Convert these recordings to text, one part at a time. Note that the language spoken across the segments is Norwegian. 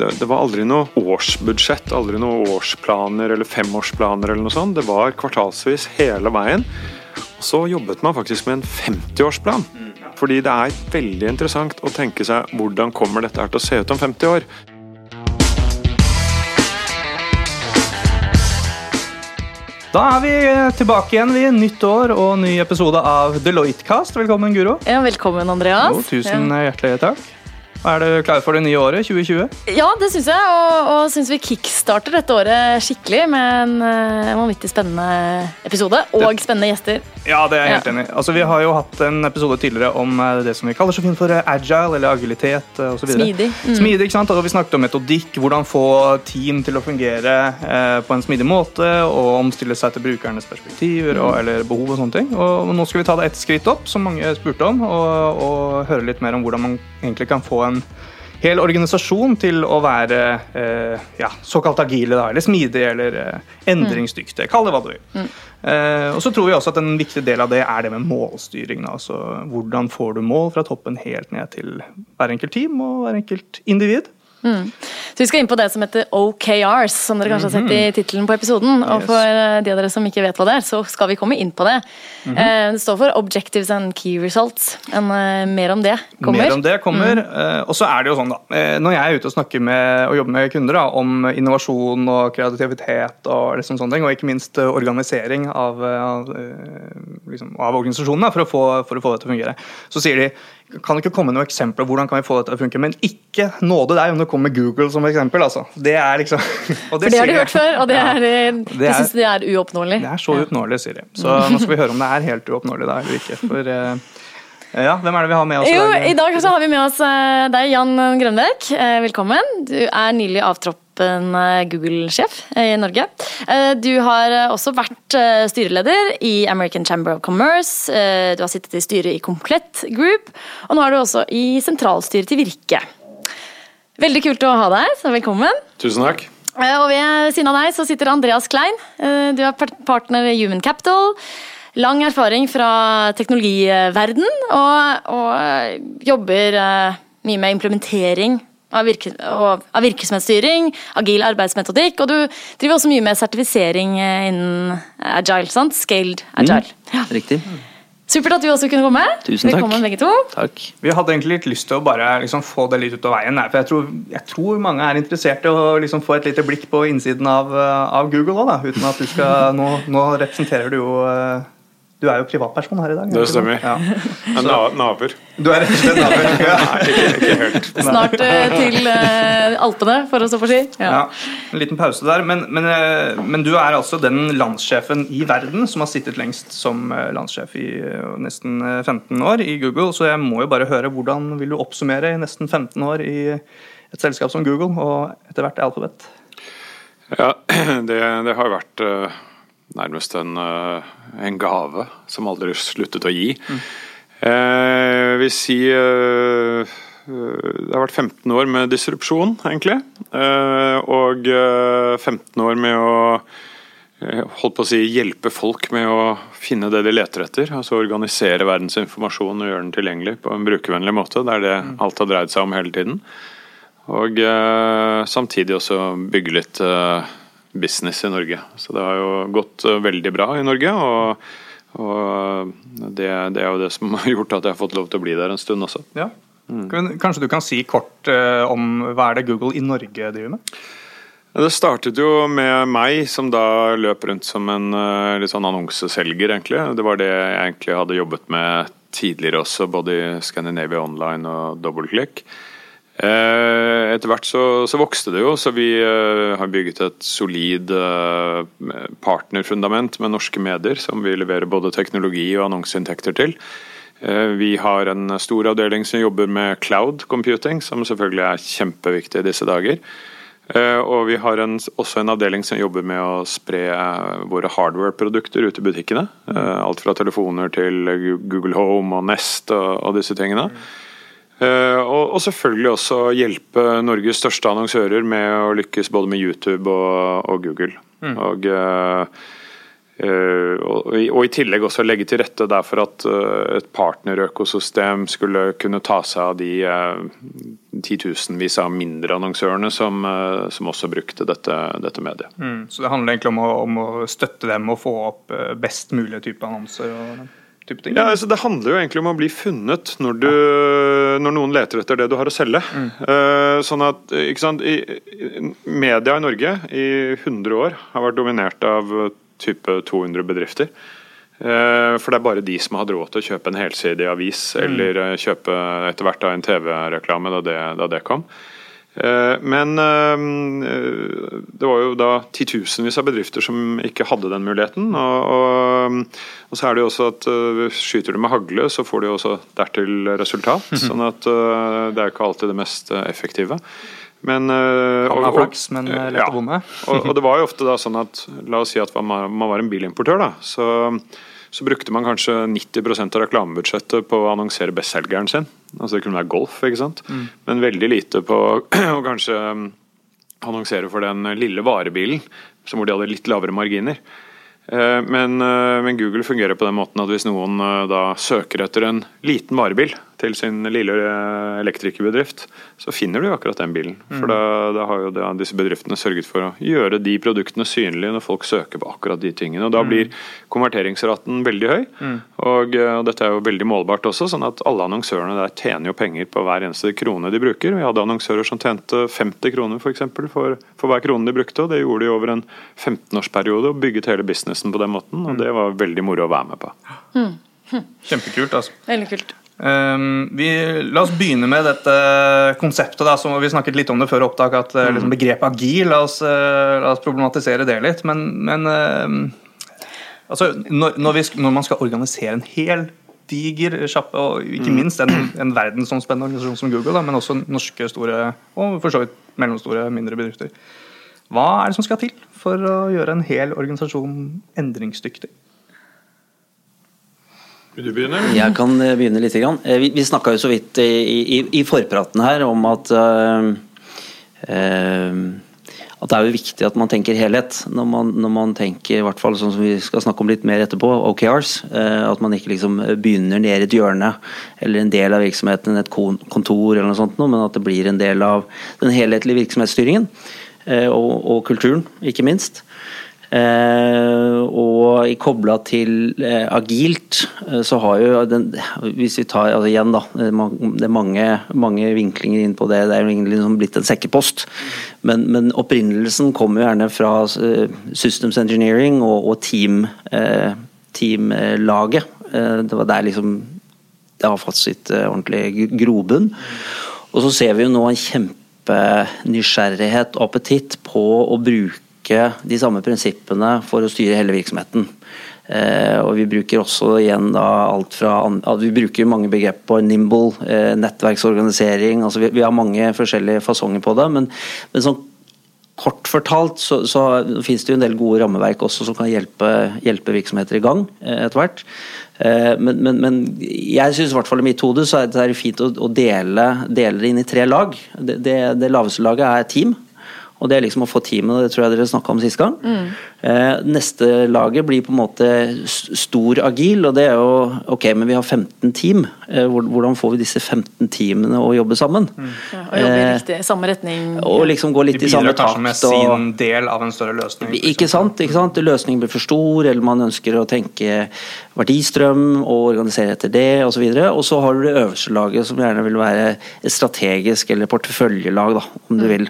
det, det, var aldri noe årsbudsjett, aldri noe årsplaner eller femårsplaner eller noe sånt. Det var kvartalsvis hele veien. Og så jobbet man faktisk med en 50-årsplan. Fordi det er veldig interessant å tenke seg hvordan kommer dette her til å se ut om 50 år. Da er vi tilbake igjen. vi Nytt år og ny episode av Deloitte-cast. Velkommen, Guro. Ja, Velkommen, Andreas. Jo, tusen hjertelig takk. Er du klar for det nye året, 2020? Ja, det syns jeg. Og, og syns vi kickstarter dette året skikkelig med en uh, vanvittig spennende episode. Og det, spennende gjester. Ja, det er jeg helt ja. enig i. Altså, vi har jo hatt en episode tidligere om uh, det som vi kaller så fint for uh, agile, eller agilitet osv. Smidig. Mm. Smidig, ikke sant? Og vi snakket om metodikk, hvordan få team til å fungere på en smidig måte, og omstille seg til brukernes perspektiver og, mm. eller behov og sånne ting. Og nå skal vi ta det ett skritt opp, som mange spurte om, og, og høre litt mer om hvordan man egentlig kan få en hel organisasjon til å være eh, ja, såkalt agile, da, eller smidige eller eh, endringsdyktige. Kall det hva du vil. Mm. Eh, og så tror vi også at En viktig del av det er det med målstyring. Da. Altså, hvordan får du mål fra toppen helt ned til hver enkelt team og hver enkelt individ. Mm. Så Vi skal inn på det som heter OKRs, som dere kanskje har sett i mhm. tittelen på episoden. Og for eh, de av dere som ikke vet hva det er, så skal vi komme inn på det. Mm -hmm. Det står for Objectives and Key Results. En, eh, mer om det kommer. Mer om det kommer. Mm. Og så er det jo sånn, da. Når jeg er ute og snakker med og jobber med kunder da, om innovasjon og kreativitet og liksom sånne ting, og ikke minst organisering av, av, liksom, av organisasjonene for å, få, for å få det til å fungere, så sier de kan ikke komme noen eksempler hvordan kan vi få dette til å funke, men ikke nåde deg om det kommer Google som eksempel. Altså. Det er liksom det For det har de hørt før, og det er, ja, de syns det er uoppnåelig. Det er så uoppnåelig, sier de. Så nå skal vi høre om det er helt uoppnåelig da eller ikke. For uh, ja, Hvem er det vi har med oss? Jo, I dag så har vi med oss uh, deg, Jan Grønbæk. Uh, velkommen. Du er nylig avtroppet Google-sjef i Norge. Du har også vært styreleder i American Chamber of Commerce. Du har sittet i styret i Komplett Group, og nå er du også i sentralstyret til Virke. Veldig kult å ha deg, så velkommen. Tusen takk. Og ved siden av deg så sitter Andreas Klein. Du er partner i Human Capital. Lang erfaring fra teknologiverden og, og jobber mye med implementering av, virke, av, virksomhetsstyring, agil arbeidsmetodikk, og du driver også mye med sertifisering eh, innen agile, sant? Scaled agile. Mm, ja. Riktig. Supert at du også kunne komme. Tusen takk. Velkommen begge to. Takk. Vi hadde egentlig litt lyst til å bare liksom få det litt ut av veien. For jeg tror, jeg tror mange er interessert i å liksom få et lite blikk på innsiden av, eh, av Google òg, uten at du skal Nå, nå representerer du jo eh, du er jo privatperson her i dag. Det stemmer. Ja. naver. Du er rett og slett naver? Ja. Nei, ikke, ikke, helt. Snart uh, til uh, Alpene, for å så få si. Ja. ja. En liten pause der. Men, men, uh, men, du er altså den landssjefen i verden som har sittet lengst som landssjef i nesten 15 år i Google. Så jeg må jo bare høre, hvordan vil du oppsummere i nesten 15 år i et selskap som Google, og etter hvert Alphabet? Ja, det, det har vært nærmest en, eh, en, gave som aldri sluttet å gi. Mm. Eh, vil si eh, det har vært 15 år med disrupsjon, egentlig. Eh, og 15 år med å holdt på å si, hjelpe folk med å finne det de leter etter. altså Organisere verdens informasjon og gjøre den tilgjengelig på en brukervennlig måte. Det er det mm. alt har dreid seg om hele tiden. Og samtidig også bygge litt business i Norge. Så det har jo gått eh, veldig bra i Norge. og, og det, det, er jo det som har gjort at jeg har fått lov til å bli der en stund også. Ja. Mm. Kanskje du kan si kort uh, om hva er det Google i Norge driver med? Det startet jo med meg, som da løp rundt som en uh, litt sånn annonseselger, egentlig. Det var det jeg egentlig hadde jobbet med tidligere også, både i Scandinavia Online og DoubleClick. Eh, etter hvert så, så, vokste det jo, så vi uh, har bygget et solid uh, partnerfundament med norske medier, som vi leverer både teknologi og annonseinntekter til. Vi har en stor avdeling som jobber med cloud computing, som selvfølgelig er kjempeviktig i disse dager. Og vi har en, også en avdeling som jobber med å spre våre hardware-produkter ut i butikkene. Alt fra telefoner til Google Home og Nest og, og disse tingene. Mm. Eh, og, og, selvfølgelig også hjelpe Norges største annonsører med å lykkes både med YouTube og, og Google. Mm. Og uh, Uh, og, i tillegg også legge til rette for at et partnerøkosystem skulle kunne ta seg av de titusenvis av mindre annonsørene som, som også brukte dette, dette mediet. Mm, så det handler egentlig om å, om å, støtte dem og få opp best mulige type annonser? og type ting? Ja, altså Det handler jo egentlig om å bli funnet når, du, når noen leter etter det du har å selge. Mm. Uh, sånn at, ikke sant, i, Media i Norge i 100 år har vært dominert av type 200 bedrifter. Uh, for det er bare de som har hatt råd til å kjøpe en helsidig avis mm. eller uh, kjøpe etter hvert en TV-reklame da, da, det kom. Eh, men eh, det var jo da titusenvis av bedrifter som ikke hadde den muligheten. Og, og, og så er det jo også at eh, skyter du med hagle, så får du jo også dertil resultat. Mhm. Sånn at det er ikke alltid det mest effektive. Men, kan ha flaks, men lett å bomme. og, og det var jo ofte da sånn at La oss si at man var en bilimportør. da, så så brukte man kanskje 90% av reklamebudsjettet på å annonsere bestselgeren sin. Altså Det kunne være golf, ikke sant? Mm. men veldig lite på å kanskje um, annonsere for den lille varebilen, hvor de hadde litt lavere marginer. Eh, men, eh, men, Google fungerer på den måten at hvis noen eh, da søker etter en liten varebil til sin lille elektrikerbedrift, så finner du jo akkurat den bilen. For mm. da, da, har jo da disse bedriftene sørget for å gjøre de produktene synlige når folk søker på akkurat de tingene. og Da mm. blir konverteringsraten veldig høy. Mm. Og, og, dette er jo veldig målbart også, sånn at alle annonsørene der tjener jo penger på hver eneste krone de bruker. Vi hadde annonsører som tjente 50 kroner for, eksempel, for, for hver krone de brukte, og det gjorde de over en 15-årsperiode og bygget hele businessen på den måten, og det var veldig moro å være med på. Mm. Kjempekult, altså. Veldig kult. Um, vi, la oss begynne med dette konseptet. Da, som Vi snakket litt om det før opptak, at mm. liksom, begrepet agil la oss, uh, la oss, problematisere det litt. Men, men uh, altså, når, når, vi, når, man skal organisere en hel diger sjappe, og ikke mm. minst en, en verdensomspennende organisasjon som Google, da, men også norske store og for så vidt mellomstore, mindre bedrifter. Hva er det som skal til for å gjøre en hel organisasjon endringsdyktig? Vil du begynne? Jeg kan eh, begynne litt. grann. vi, vi snakka jo så vidt i, i, i, forpraten her om at uh, uh, at det er jo viktig at man tenker helhet når man, når man tenker, i hvert fall sånn som vi skal snakke om litt mer etterpå, OKRs. At man ikke liksom begynner ned i et hjørne eller en del av virksomheten, et kontor eller noe sånt, men at det blir en del av den helhetlige virksomhetsstyringen. Eh, og, og kulturen, ikke minst. Eh, og kobla til eh, agilt, eh, så har jo den Hvis vi tar altså igjen, da. Det er mange, mange vinklinger inn på det. Det er jo egentlig liksom blitt en sekkepost. Men, men opprinnelsen kommer jo gjerne fra Systems Engineering og, og team, teamlaget. det var der liksom det har fått sitt ordentlige grobunn. Og så ser vi jo nå en kjempe kjempenysgjerrighet og appetitt på å bruke de samme prinsippene for å styre hele virksomheten. Eh, og Vi bruker også igjen da alt fra Vi bruker mange begrep på nimble, eh, nettverksorganisering. altså vi, har mange forskjellige fasonger på det. Men, men sånn kort fortalt så, så finnes det jo en del gode rammeverk også som kan hjelpe, hjelpe virksomheter i gang eh, etter hvert. Men, men, men, jeg syns i hvert fall i mitt hode så er det fint å, å dele, dele, det inn i tre lag. Det, det, det laveste laget er team. Og det er liksom å få teamet, det tror jeg dere snakka om sist gang. Mm. Eh, neste laget blir på en måte stor agil, og det er jo ok, men vi har 15 team. Eh, hvordan får vi disse 15 teamene å jobbe sammen? Mm. Ja, og jobbe i eh, riktig, samme retning. Og liksom gå litt i samme takt. De bidrar kanskje med sin del av en større løsning. Ikke sant, ikke sant? Løsningen blir for stor, eller man ønsker å tenke verdistrøm og organisere etter det osv. Og, så og så har du det øverste laget som gjerne vil være et strategisk eller porteføljelag, da, om du mm. vil.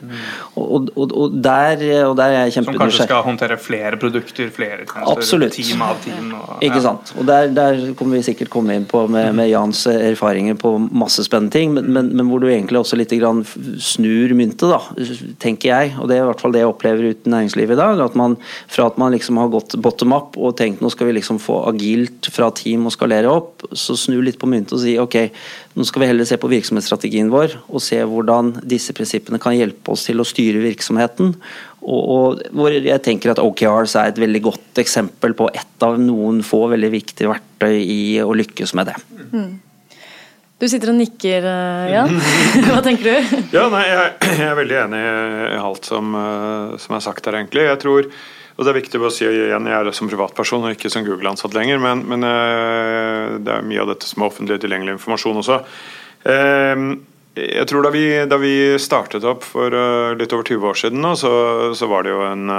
Og, og, og der, og der er jeg kjempenysgjerrig. Som kanskje skal håndtere flere produkter, flere tjenester, team av team. Og, ja. Ikke sant. Og der, der, kommer vi sikkert komme inn på med, med Jans erfaringer på masse spennende ting, men, men, men, hvor du egentlig også litt grann snur myntet, da, tenker jeg. Og det er i hvert fall det jeg opplever uten i næringslivet i dag. at man Fra at man liksom har gått bottom up og tenkt nå skal vi liksom få agilt fra team og skalere opp, så snu litt på myntet og si ok, nå skal vi heller se på virksomhetsstrategien vår og se hvordan disse prinsippene kan hjelpe oss til å styre virksomheten. Og, og hvor jeg tenker at OKRs er et veldig godt eksempel på ett av noen få veldig viktige verktøy i å lykkes med det. Mm. Du sitter og nikker, eh, Jan. Hva tenker du? ja, nei, jeg, jeg, er veldig enig i alt som, eh, som er sagt her, egentlig. Jeg tror Og det er viktig å si igjen, Jeg er som privatperson og ikke som Google-ansatt lenger, men, men, det er mye av dette som er offentlig tilgjengelig informasjon også. Jeg tror Da vi, da vi startet opp for litt over 20 år siden, så, så var det jo en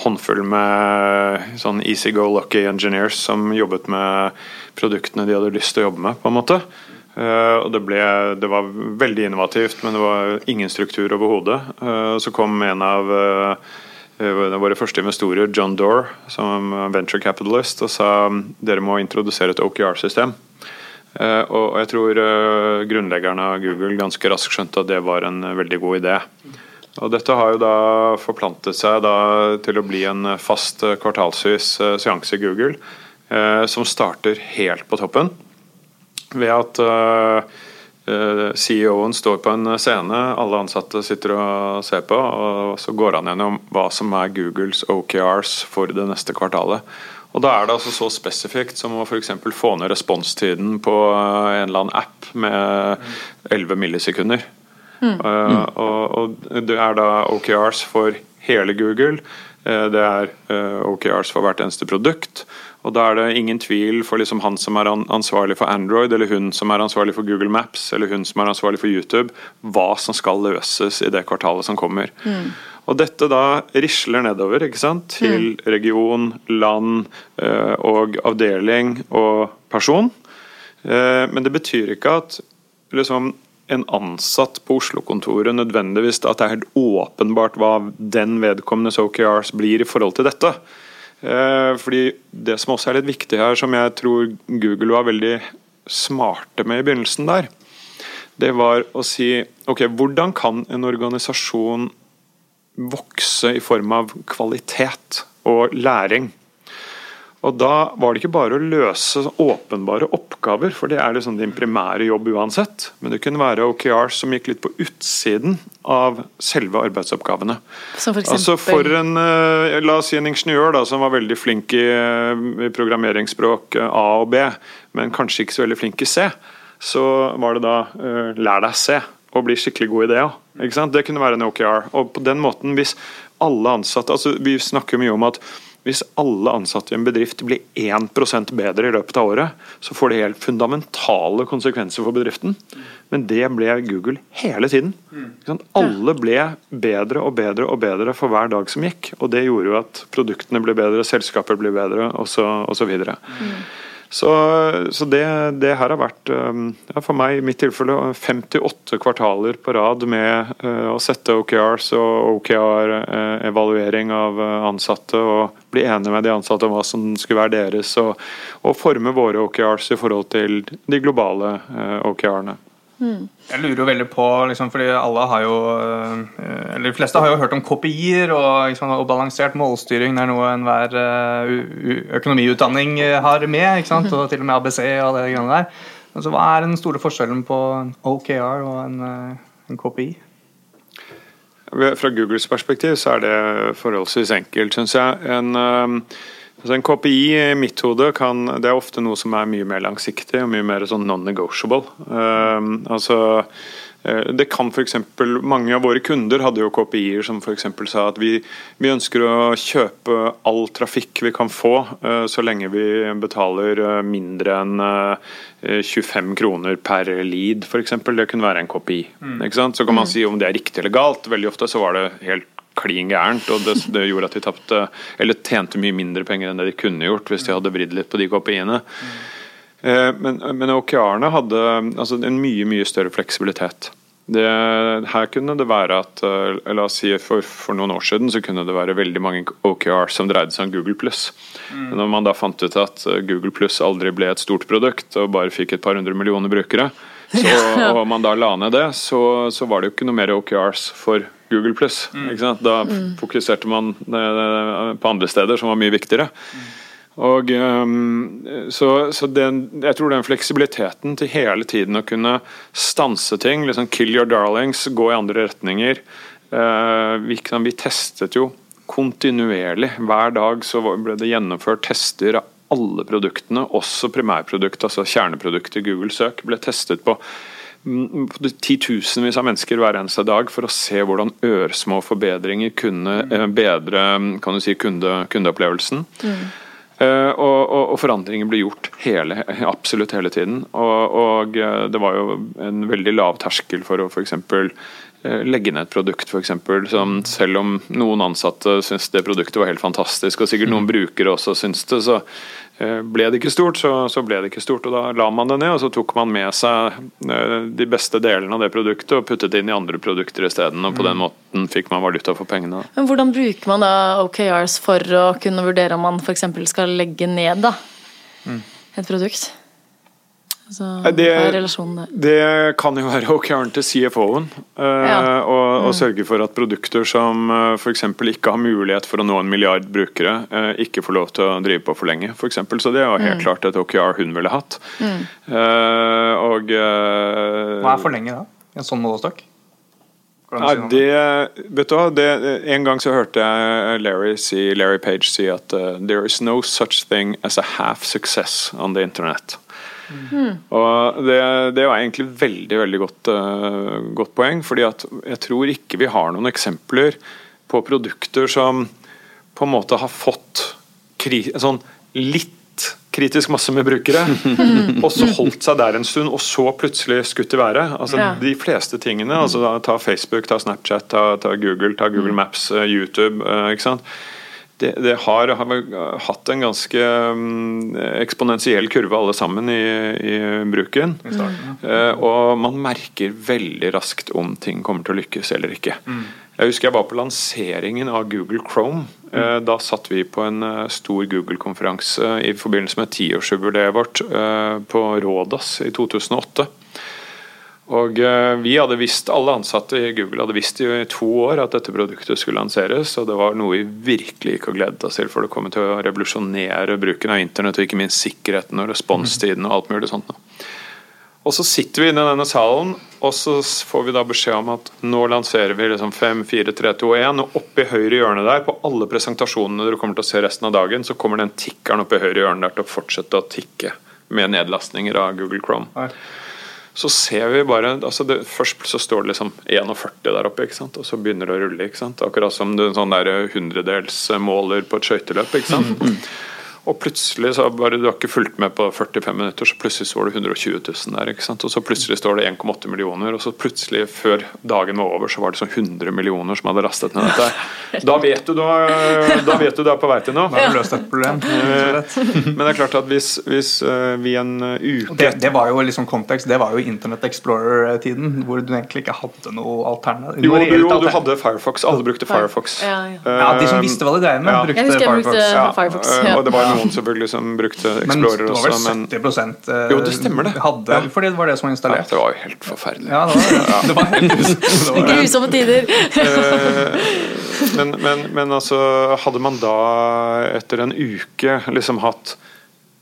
håndfull med sånn easy go lucky engineers som jobbet med produktene de hadde lyst til å jobbe med. på en måte. Uh, og det, ble, det, var veldig innovativt, men det var ingen struktur overhodet. Uh, så kom en av våre første investorer, John Dore, som venture capitalist, og sa dere må introdusere et OKR-system. Og jeg tror grunnleggerne av Google ganske raskt skjønte at det var en veldig god idé. Og Dette har jo da forplantet seg da til å bli en fast kvartalsvis eh, seanse i Google, eh, som starter helt på toppen. Ved at eh, CEO-en står på en scene, alle ansatte sitter og ser på, og så går han gjennom hva som er Googles OKRs for det neste kvartalet. Og Da er det altså så spesifikt som å f.eks. få ned responstiden på en eller annen app med 11 millisekunder. Mm. Uh, og, og, Det er da OKRs for hele Google. Uh, det er uh, OKRs for hvert eneste produkt. Og Da er det ingen tvil for liksom han som er ansvarlig for Android, eller hun som er ansvarlig for Google Maps, eller hun som er ansvarlig for YouTube, hva som skal løses i det kvartalet som kommer. Mm. Og Dette da risler nedover ikke sant? til mm. region, land og avdeling og person. Men det betyr ikke at liksom en ansatt på Oslo-kontoret nødvendigvis at det er helt åpenbart hva den vedkommendes OKRs blir i forhold til dette. Eh, fordi Det som også er litt viktig her, som jeg tror Google var veldig smarte med i begynnelsen der, det var å si ok, hvordan kan en organisasjon vokse i form av kvalitet og læring? Og Da var det ikke bare å løse åpenbare oppgaver, for det er liksom din primære jobb uansett. Men det kunne være OKR som gikk litt på utsiden av selve arbeidsoppgavene. Som for altså for en, eh, La oss si en ingeniør da, som var veldig flink i, eh, i programmeringsspråk eh, A og B, men kanskje ikke så veldig flink i C. Så var det da lær deg C og bli skikkelig god i det. Det kunne være en OKR. Og på den måten, hvis alle ansatte altså Vi snakker mye om at hvis alle ansatte i en bedrift blir 1% bedre i løpet av året, så får det helt fundamentale konsekvenser for bedriften. Men det ble Google hele tiden. Alle ble bedre og bedre og bedre for hver dag som gikk. Og det gjorde jo at produktene ble bedre, selskaper ble bedre osv. Så, så det, det, her har vært, um, ja, for meg i mitt tilfelle, 58 kvartaler på rad med uh, å sette OKRs og OKR-evaluering av uh, ansatte og bli enige med de ansatte om hva som skulle være deres, og, og forme våre OKRs i forhold til de globale OKR-ene. Jeg lurer jo veldig på, liksom, fordi alle har jo eh, eller De fleste har jo hørt om kopier og, liksom, og balansert målstyring. Det er noe enhver uh, økonomiutdanning eh, har med. ikke sant? Og til og med ABC og det greiene der. Altså, hva er den store forskjellen på en OKR og en, en KPI? Fra Googles perspektiv så er det forholdsvis enkelt, syns jeg. En... Altså en KPI i mitt hode kan, det er ofte noe som er mye mer langsiktig og mye mer sånn non-negotiable. Uh, altså, uh, det kan f.eks. Mange av våre kunder hadde jo KPI-er som f.eks. sa at vi, vi, ønsker å kjøpe all trafikk vi kan få, uh, så lenge vi betaler mindre enn 25 kroner per lead, f.eks. Det kunne være en KPI. Mm. Så kan man mm. si om det er riktig eller galt. Veldig ofte så var det helt klin gærent. og det, det, gjorde at de tapte, eller tjente mye mindre penger enn det de kunne gjort hvis de hadde vridd litt på de KPI-ene. Eh, men, men OKR-ene hadde altså, en mye mye større fleksibilitet. Det, her kunne det være at eh, la oss si for, for, noen år siden så kunne det være veldig mange OKR som dreide seg om Google pluss. Mm. Når man da fant ut at eh, Google pluss aldri ble et stort produkt og bare fikk et par hundre millioner brukere, så, og man da la ned det, så, så var det jo ikke noe mer OKRs for Google pluss. Mm. Da mm. fokuserte man eh, på andre steder som var mye viktigere. Mm. Og um, Så, så den, jeg tror den fleksibiliteten til hele tiden å kunne stanse ting, liksom kill your darlings, gå i andre retninger uh, vi, vi, testet jo kontinuerlig. Hver dag så ble det gjennomført tester av alle produktene, også primærprodukt, altså kjerneproduktet Google Søk, ble testet på titusenvis av mennesker hver eneste dag for å se hvordan ørsmå forbedringer kunne eh, bedre kan du si, kunde, kundeopplevelsen. Mm. Uh, og, og, og, forandringer blir gjort hele, absolutt hele tiden. Og, og, det var jo en veldig lav terskel for å f.eks. Eh, legge ned et produkt, f.eks. Selv om noen ansatte syns det produktet var helt fantastisk, og sikkert noen mm. brukere også syns det, så eh, ble det ikke stort, så, så, ble det ikke stort. og Da la man det ned, og så tok man med seg eh, de beste delene av det produktet og puttet det inn i andre produkter isteden. Og på den mm. måten fikk man valuta for pengene. Men Hvordan bruker man da OKRs for å kunne vurdere om man f.eks. skal legge ned da, mm. et produkt? Altså, det, det, kan jo være OKR-en til CFO-en. Uh, eh, ja. og, og, mm. sørge for at produkter som uh, eh, f.eks. ikke har mulighet for å nå en milliard brukere, uh, ikke får lov til å drive på for lenge. For eksempel. Så det er jo helt mm. klart et OKR hun ville hatt. Mm. Uh, og Hva er for lenge da? En sånn målestokk? Nei, det, vet du hva, det, En gang så hørte jeg Larry, si, Larry Page si at uh, there is no such thing as a half success on the internet. Mm. Og det, det var egentlig veldig veldig godt, uh, godt poeng, fordi at jeg tror ikke vi har noen eksempler på produkter som på en måte har fått kri, sånn litt kritisk masse med brukere, og så holdt seg der en stund, og så plutselig skutt i været. Altså, ja. De fleste tingene, altså, ta Facebook, ta Snapchat, ta, ta Google, ta Google mm. Maps, uh, YouTube. Uh, ikke sant? Det, det har, har, hatt en ganske um, eksponentiell kurve alle sammen i, i bruken. I starten, ja. uh, og man merker veldig raskt om ting kommer til å lykkes eller ikke. Mm. Jeg husker jeg var på lanseringen av Google Chrome. Uh, da satt vi på en uh, stor Google-konferanse i forbindelse med tiårsjubileet vårt på Rådas i 2008. Og eh, vi hadde visst, Alle ansatte i Google hadde visst i to år at dette produktet skulle lanseres, og det var noe vi virkelig ikke gledet oss til, for det kommer til å revolusjonere bruken av internett, og ikke minst sikkerheten og responstiden og alt mulig sånt. Og Så sitter vi inne i denne salen, og så får vi da beskjed om at nå lanserer vi liksom 5, 4, 3, 2, 1, og oppe i høyre hjørne der, på alle presentasjonene dere kommer til å se resten av dagen, så kommer den tikkeren oppe i høyre hjørne der til å fortsette å tikke med nedlastninger av Google Chrome. Nei så ser vi bare altså det, Først så står det liksom 41 der oppe, ikke sant? og så begynner det å rulle. ikke sant? Akkurat som en sånn hundredelsmåler på et skøyteløp. sant? Mm. Og plutselig så bare du har ikke fulgt med på 45 minutter, så plutselig står det 120 000 der. ikke sant? Og så plutselig står det 1,8 millioner, og så plutselig, før dagen var over, så var det sånn 100 millioner som hadde lastet ned dette. Da vet du, da, da vet du det er på vei til noe. Da har du løst et problem. Men det er klart at hvis, hvis eh, vi en uke det, det, var jo liksom kontekst, det var jo Internett Explorer-tiden, hvor du egentlig ikke hadde noe alternativ. Jo, jo, jo, du hadde Firefox. Alle brukte Firefox. Ja, ja. ja de som visste hva de drev med, brukte Firefox. Jeg brukte Firefox. Ja. Og det var noen selvfølgelig som brukte Explorer også. Men det var vel 70 men... Jo, det stemmer det. Hadde, ja. Fordi det var det som var installert. Ja, det var jo helt forferdelig. Ja, det var, ja. det var Grusomme tider. Eh, men, men, men, altså, hadde man da etter en uke liksom hatt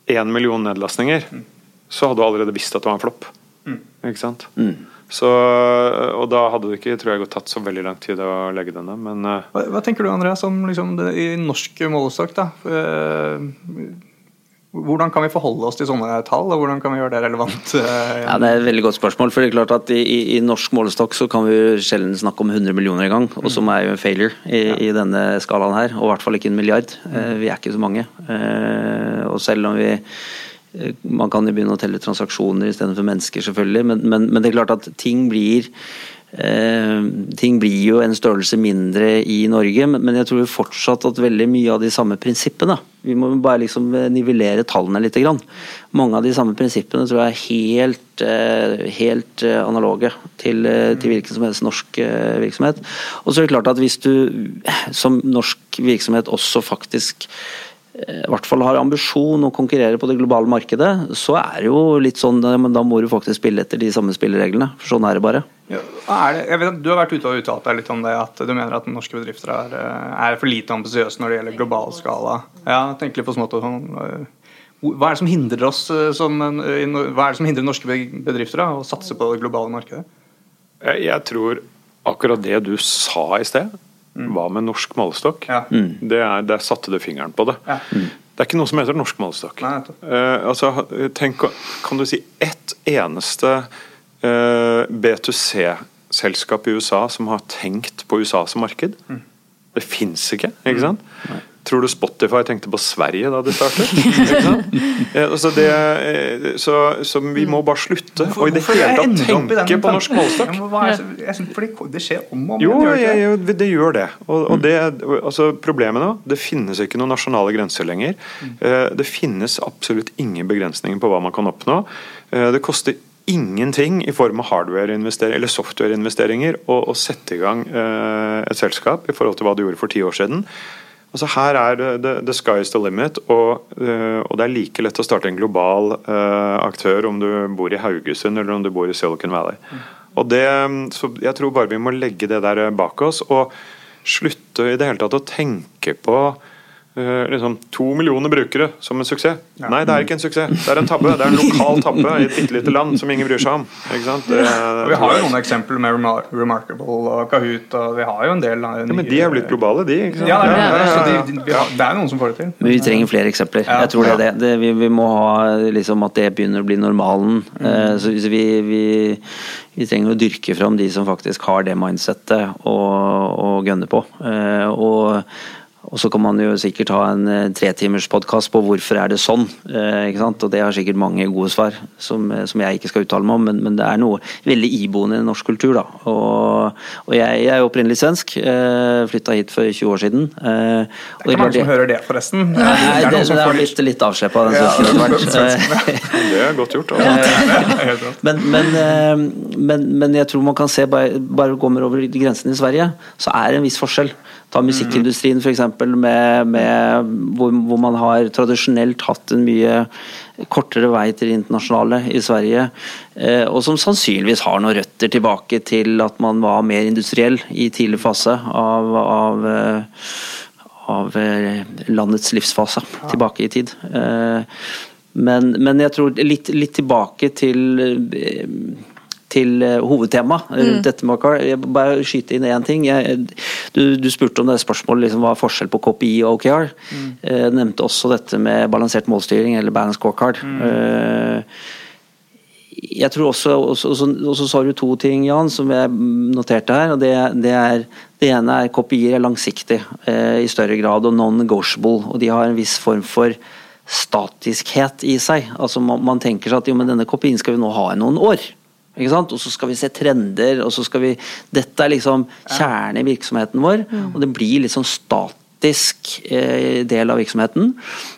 én million nedlastninger, mm. så hadde du allerede visst at det var en flopp. Mm. Ikke sant? Mm. Så, og da hadde det ikke tror jeg, tatt så veldig lang tid å legge denne, men uh, hva, hva, tenker du Andreas om liksom, det, i norsk målestokk? da? Uh, hvordan kan vi forholde oss til sånne tall, og hvordan kan vi gjøre det relevant? Uh, ja, det er et veldig godt spørsmål. for det er klart at I, i, i norsk målestokk så kan vi sjelden snakke om 100 millioner i gang, og som er jo en failure i, ja. i, denne skalaen her. Og i hvert fall ikke en milliard. vi er ikke så mange. og selv om vi Eh, man kan jo begynne å telle transaksjoner istedenfor mennesker, selvfølgelig, men, men, men, det er klart at ting blir eh, ting blir jo en størrelse mindre i Norge, men, men jeg tror fortsatt at veldig mye av de samme prinsippene Vi må bare liksom nivellere tallene litt. Grann. Mange av de samme prinsippene tror jeg er helt, eh, helt eh, analoge til, til hvilken som helst norsk virksomhet. Og så er det klart at hvis du som norsk virksomhet også faktisk Eh, i hvert fall har ambisjon å konkurrere på det globale markedet, så er det jo litt sånn at men da må du faktisk spille etter de samme spillereglene. for Sånn er det bare. Ja, er det, jeg vet, du har vært ute og uttalt deg litt om det, at du mener at norske bedrifter er, eh, er for lite ambisiøse når det gjelder global skala. Ja, tenk litt på smått sånn, Hva er det som hindrer oss som, hva er det som hindrer norske bedrifter da, å satse på det globale markedet? Jeg tror akkurat det du sa i sted. Hva med norsk målestokk? Ja. Mm. Det er, der satte du fingeren på det. Ja. Mm. Det er ikke noe som heter norsk målestokk. uh, altså, tenk, kan du si ett eneste uh, B2C-selskap i USA som har tenkt på USA som marked. Det fins ikke, ikke sant? Tror du Spotify tenkte på Sverige da de startet? Eh, altså det, eh, så, så vi må bare slutte å i det hele tatt tenke på norsk målestokk. Ja, så- det skjer om og om Jo, igjen, gjør det jeg, det? det gjør det. Og, og det altså Problemet nå, det finnes ikke noen nasjonale grenser lenger. Eh, Det finnes absolutt ingen begrensninger på hva man kan oppnå. Eh, Det koster ingenting i form av hardware-investeringer eller software-investeringer å, å sette i gang et selskap i forhold til hva du gjorde for ti år siden. Altså Her er the, the sky's the limit, og, eh, og det er like lett å starte en global eh, aktør om du bor i Haugesund eller om du bor i Silicon Valley. Og det, så Jeg tror bare vi må legge det der bak oss og slutte i det hele tatt å tenke på eh, liksom, to millioner brukere som en suksess. Nei, det er ikke en suksess. Det er en tabbe. Det er en lokal tabbe i et bitte lite land som ingen bryr seg om. Ikke sant? Det, vi har jo noen eksempler med Remar Remarkable og Kahoot, og vi har jo en del ja, men de er blitt globale, de. Ikke sant? Ja, det er, det, ja, ja, ja. de, de, har, det er noen som får det til. Men vi trenger flere eksempler. Ja. Jeg tror det er det. det vi, vi må ha liksom at det begynner å bli normalen. Mm. Uh, så så vi, vi, vi trenger å dyrke fram de som faktisk har det mindsettet og, og gønne på. Uh, og og så kan man jo sikkert ha en eh, tretimers på hvorfor er det sånn. Eh, ikke sant? Og det har sikkert mange gode svar, som, eh, som jeg ikke skal uttale meg om. Men, men det er noe veldig iboende i norsk kultur. da. Og, og jeg, jeg er jo opprinnelig svensk. Eh, Flytta hit for 20 år siden. Eh, og Det er ikke mange som hører det, forresten. Nei, Det er det, det er litt litt avsleppa den Ja, svensken Det er godt gjort. Altså. Men, men, eh, men, men jeg tror man kan se, bare, bare går man over grensen i Sverige, så er det en viss forskjell. Ta musikkindustrien f.eks., med, med, hvor, hvor man har tradisjonelt hatt en mye kortere vei til det internasjonale i Sverige, eh, og som sannsynligvis har noen røtter tilbake til at man var mer industriell i tidlig fase av, av eh, av eh, landets livsfase tilbake i tid. Men, men jeg tror litt, litt tilbake til til eh, hovedtema rundt dette OKR. Jeg bare skyte inn én ting. Jeg, du, du spurte om det spørsmålet liksom, hva er forskjell på KPI og OKR. Jeg nevnte også dette med balansert målstyring, eller balance scorecard. Mm. jeg tror også, og så- sa du to ting, Jan, som jeg noterte her. og Det, det, er, det ene er KPI-er er langsiktig eh, i større grad og non-negotiable. og De har en viss form for statiskhet i seg. altså Man, man tenker seg at jo, men denne KPI-en skal vi nå ha i noen år. Ikke sant? Og så skal vi se trender, og så skal vi Dette er liksom kjernen i virksomheten vår, og det blir litt sånn statisk eh, del av virksomheten.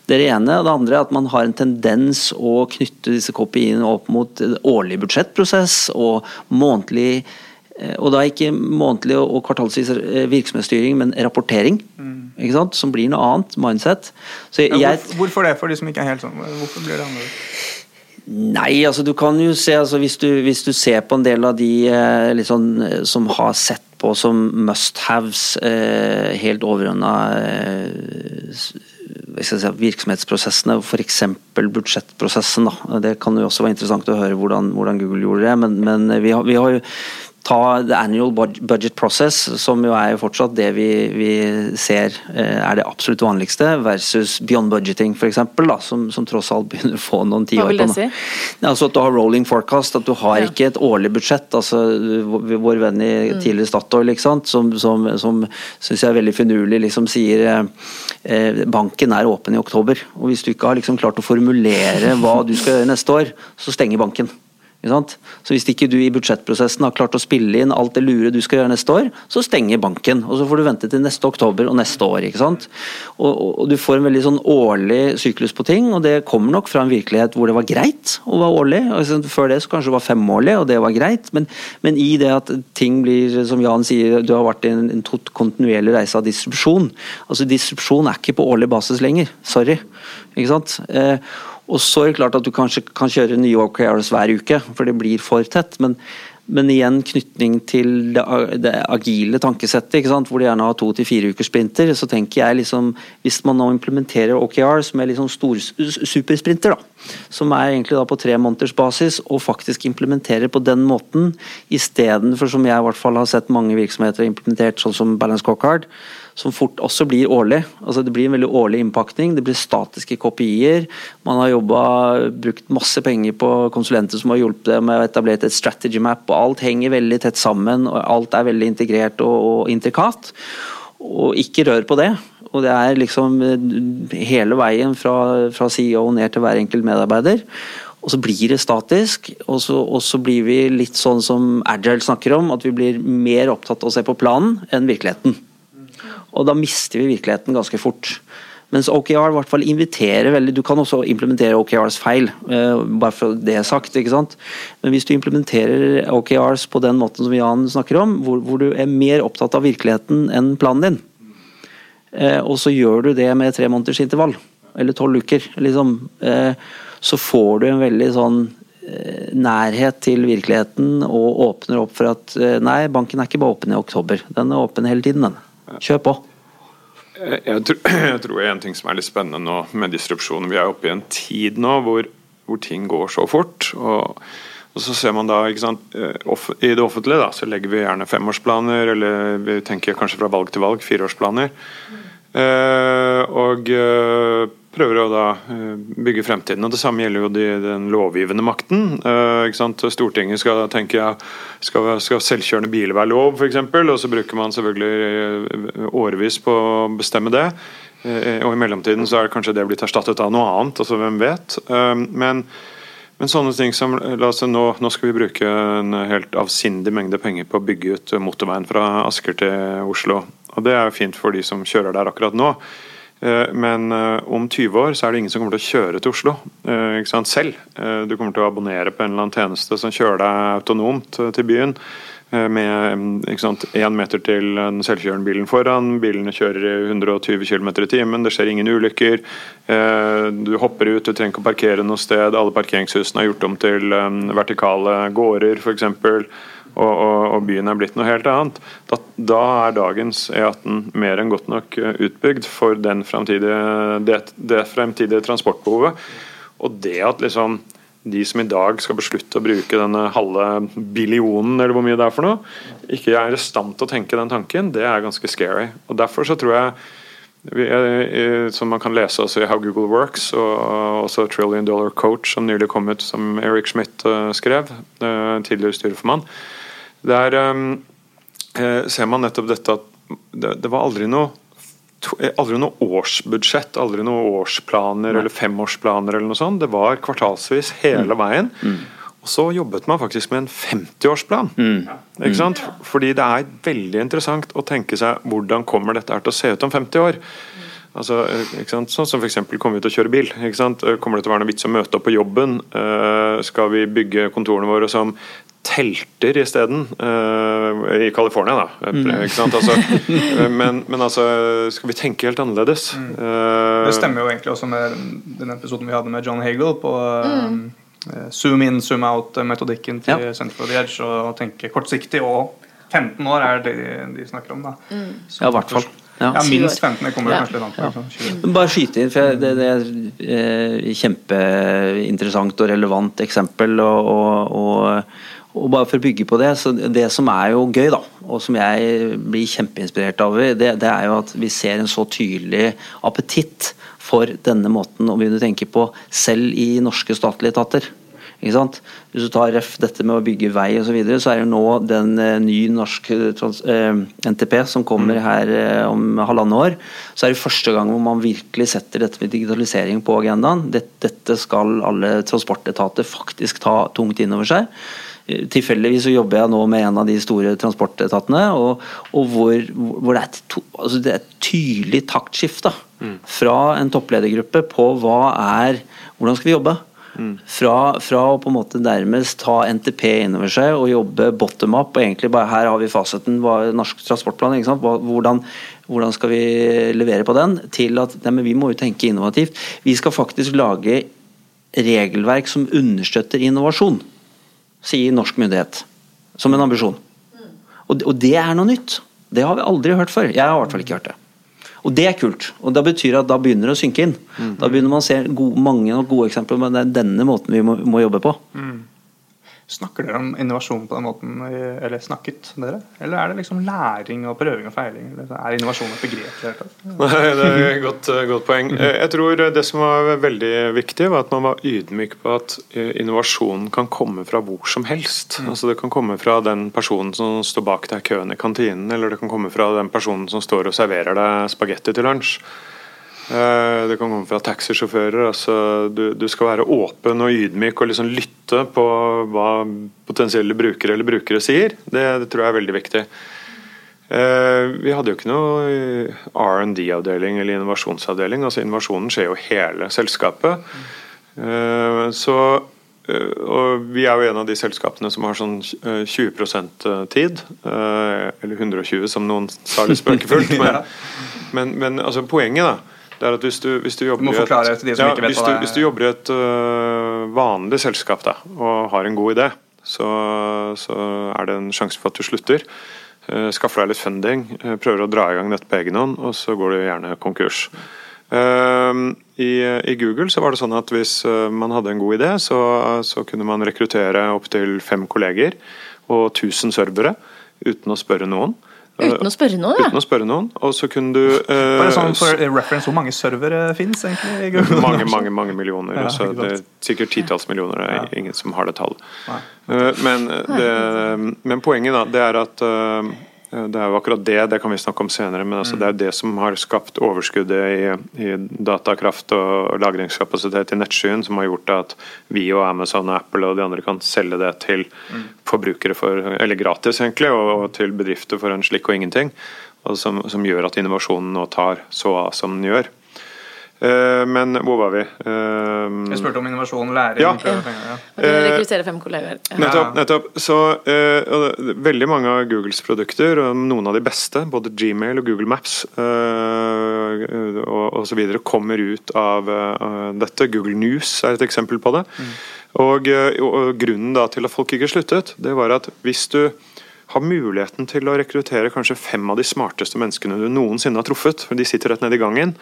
Det er det ene. Og det andre er at man har en tendens å knytte disse KPI-ene opp mot årlig budsjettprosess og månedlig eh, og da ikke månedlig og kvartalsvis eh, virksomhetsstyring, men rapportering. Ikke sant? Som blir noe annet mindset. Så Ja, hvorfor, hvorfor det, for de som ikke er helt sånn? Hvorfor blir det annerledes? Nei, altså du kan jo se altså, hvis, du, hvis du ser på en del av de eh, eh, som har sett på som must-haves, eh, helt overordna eh, si, virksomhetsprosessene, f.eks. budsjettprosessen. Da. Det kan jo også være interessant å høre hvordan, hvordan Google gjorde det, men, men vi, har, vi har jo ta the annual budget process, som jo er jo fortsatt det vi, vi ser eh, er det absolutt vanligste, versus beyond budgeting f.eks., som, som tross alt begynner å få noen tiår på nå. si? Altså at du har rolling forecast, at du har Ja. ikke et årlig budsjett. altså Vår venn i tidligere Statoil, som, som, som syns jeg er veldig finurlig, liksom sier eh, eh, banken er åpen i oktober. og Hvis du ikke har liksom klart å formulere hva du skal gjøre neste år, så stenger banken. Så Hvis ikke du i budsjettprosessen har klart å spille inn alt det lure du skal gjøre neste år, så stenger banken. Og så får du vente til neste oktober og neste år. ikke sant? Og, og, Du får en veldig sånn årlig syklus på ting, og det kommer nok fra en virkelighet hvor det var greit å være årlig. Altså, før det så kanskje det var femårlig, og det var greit. Men, men i det at ting blir, som Jan sier, du har vært i en, en kontinuerlig reise av distribusjon. Altså Distribusjon er ikke på årlig basis lenger. Sorry. Ikke sant? Eh, og så er det klart at du kanskje kan kjøre nye OKRs hver uke, for det blir for tett. Men, men igjen knytning til det, det agile tankesettet, hvor de gjerne har to til fire ukers sprinter. Så tenker jeg liksom, hvis man nå implementerer OKR, som er liksom stor supersprinter, da, som er egentlig da på tre måneders basis, og faktisk implementerer på den måten, istedenfor som jeg i hvert fall har sett mange virksomheter implementert, sånn som Balance Scorecard, som fort også blir årlig. Altså Det blir en veldig årlig innpakning, det blir statiske kopier. Man har jobbet, brukt masse penger på konsulenter som har hjulpet dem med å etablere et strategy map, og alt henger veldig tett sammen, og alt er veldig integrert og, og intrikat. Og ikke rør på det. Og det er liksom eh, hele veien fra, fra CEO ned til hver enkelt medarbeider. Og så blir det statisk, og så, og så, blir vi litt sånn som Agile snakker om, at vi blir mer opptatt av å se på planen enn virkeligheten. Og da mister vi virkeligheten ganske fort. Mens OKR i hvert fall inviterer veldig Du kan også implementere OKRs feil, uh, bare for det sagt. ikke sant? Men hvis du implementerer OKRs på den måten som Jan snakker om, hvor, hvor du er mer opptatt av virkeligheten enn planen din, uh, og så gjør du det med tre måneders intervall, eller tolv uker, liksom, uh, så får du en veldig sånn nærhet til virkeligheten og åpner opp for at nei, banken er ikke bare åpen i oktober, den er åpen hele tiden. den. Kjør på. Jeg tror, jeg tror en ting som er litt spennende nå med disrupsjon Vi er oppe i en tid nå hvor, hvor ting går så fort. og, og så ser man da, sant, eh, I det offentlige da, så legger vi gjerne femårsplaner, eller vi tenker kanskje fra valg til valg, fireårsplaner. Mm. Eh, og uh, prøver å da uh, bygge fremtiden. og Det samme gjelder jo de, den lovgivende makten. Stortinget skal tenke ja, skal, skal selvkjørende biler være lov, f.eks. Og så bruker man selvfølgelig årevis på å bestemme det. og i mellomtiden så er det kanskje det blitt erstattet av noe annet. altså Hvem vet. men men sånne ting som, la oss nå, nå, skal vi bruke en helt avsindig mengde penger på å bygge ut motorveien fra Asker til Oslo. Og Det er jo fint for de som kjører der akkurat nå. Eh, men eh, om 20 år så er det ingen som kommer til å kjøre til Oslo eh, selv. Du kommer til å abonnere på en eller annen tjeneste som kjører deg autonomt til byen. Med én meter til den selvkjørende bilen foran. Bilene kjører i 120 km i timen, det skjer ingen ulykker. Du hopper ut, du trenger ikke å parkere noe sted. Alle parkeringshusene er gjort om til vertikale gårder, f.eks og, og, og, byen er blitt noe helt annet, da, da er dagens E18 mer enn godt nok eh, utbygd for den det, det fremtidige transportbehovet. Og det at liksom de som i dag skal beslutte å bruke denne halve billionen, eller hvor mye det er for noe, ikke er i stand til å tenke den tanken, det er ganske scary. Og Derfor så tror jeg som man kan lese også i How Google Works, og også Trillion Dollar Coach, som nylig kom ut, som Eric Schmidt eh, skrev, eh, tidligere styreformann. Der um, ser man nettopp dette at det, det var aldri noe aldri noe årsbudsjett, aldri noen årsplaner Nei. eller femårsplaner. eller noe sånt. Det var kvartalsvis hele mm. veien. Mm. Og så jobbet man faktisk med en 50-årsplan. Mm. Ikke sant? Fordi det er veldig interessant å tenke seg hvordan kommer dette her til å se ut om 50 år. Altså, ikke sant? Sånn som f.eks. kommer vi til å kjøre bil. Ikke sant? Kommer det til å være noe vits å møte opp på jobben? Uh, skal vi bygge kontorene våre som telter isteden. Uh, I California, da. Mm. Ikke sant? Altså, eh, men, men, altså, skal vi tenke helt annerledes? Mm. Uh, det stemmer jo egentlig også med den episoden vi hadde med John Hagel på mm. uh, zoom in, zoom out-metodikken til ja. Center for the Edge. Og tenke kortsiktig og 15 år er det de snakker om. da. Mm. ja, i hvert fall. Ja. ja, minst 15. Det kommer ja. kanskje litt an på. Ja. Bare skyte inn, for det, det er kjempeinteressant og relevant eksempel. og, og, og og bare for å bygge på det, så det som er jo gøy, da, og som jeg blir kjempeinspirert av, det, det er jo at vi ser en så tydelig appetitt for denne måten å begynne å tenke på, selv i norske statlige etater. Hvis du tar ref dette med å bygge vei osv., så, videre, så er det nå den eh, ny norsk eh, NTP som kommer mm. her eh, om halvannet år. Så er det første gang hvor man virkelig setter dette med digitalisering på agendaen. Dette skal alle transportetater faktisk ta tungt inn over seg. Tilfeldigvis så jobber jeg nå med en av de store transportetatene, og, og hvor, hvor, det, er to, altså det er et tydelig taktskifte mm. fra en toppledergruppe på hva er Hvordan skal vi jobbe? Mm. Fra, fra, å på en måte nærmest ta NTP innover seg og jobbe bottom up, og egentlig bare her har vi fasiten, norsk transportplan, hvordan, hvordan, skal vi levere på den, til at nei, vi må jo tenke innovativt. Vi skal faktisk lage regelverk som understøtter innovasjon sier norsk myndighet. Som en ambisjon. Og, og det er noe nytt. Det har vi aldri hørt før. Jeg har i hvert fall ikke hørt det. Og det er kult. og Det betyr at da begynner det å synke inn. Da begynner man å se gode, mange gode eksempler, men denne måten vi må, må jobbe på. Snakker dere om innovasjon på den måten, eller snakket dere? Eller er det liksom læring og prøving og feiling? Eller Er innovasjon et begrep? det? Nei, det er et godt, godt poeng. Eh, Jeg tror det som var veldig viktig, var at man var ydmyk på at eh, innovasjonen kan komme fra hvor som helst. Altså Det kan komme fra den personen som står bak deg i køen i kantinen, eller det kan komme fra den personen som står og serverer deg spagetti til lunsj. Eh, Det kan komme fra taxisjåfører. altså du, du skal være åpen og ydmyk og liksom lytte på hva potensielle brukere eller brukere sier. Det, det tror jeg er veldig viktig. Eh, Vi hadde jo ikke noe R&D-avdeling eller innovasjonsavdeling. altså Innovasjonen skjer jo hele selskapet. Eh, Så, eh, og Vi er jo en av de selskapene som har sånn eh, 20% tid. eh, Eller 120, som noen sa litt spøkefullt. Men, men, men altså, poenget da, det er at hvis du, hvis du jobber i et- til de som ikke vet hvis hva det er. Hvis du jobber i et uh, vanlig selskap da, og har en god idé, så, så er det en sjanse for at du slutter. Uh, skaffer deg litt funding, uh, prøver å dra i gang dette på egen hånd, og så går du gjerne konkurs. Uh, i, I Google så var det sånn at hvis eh, man hadde en god idé, så, så kunne man rekruttere opptil fem kolleger og 1000 servere uten å spørre noen. Uten å spørre noen, ja. Uten å spørre noen. Og så kunne du uh, Bare sånn for reference, Hvor mange servere fins egentlig? mange, mange mange millioner. Ja, så det er sikkert titalls millioner. Det er ingen som har det tallet. Nei. Eh, Men, men poenget da, det er at eh, det er jo akkurat det, det kan vi snakke om senere, men altså det er det som har skapt overskuddet i, i datakraft og lagringskapasitet i nettskyen, som har gjort at vi og Amazon og Apple og de andre kan selge det til forbrukere for, eller gratis egentlig, og, og til bedrifter for en slikk og ingenting. Og som, som gjør at innovasjonen nå tar så av som den gjør. Eh, Men hvor var vi? Eh, Jeg spurte om innovasjon, læring Ja. penger, ja. At rekrutterer fem kolleger. Ja. Nettopp. nettopp. Så uh, Veldig mange av Googles produkter, og noen av de beste, både Gmail og Google Maps uh, og, osv., kommer ut av uh, dette. Google News er et eksempel på det. Og, eh, og Grunnen da til at folk ikke sluttet, det var at hvis du har muligheten til å rekruttere kanskje fem av de smarteste menneskene du noensinne har truffet. for De sitter rett nede i gangen.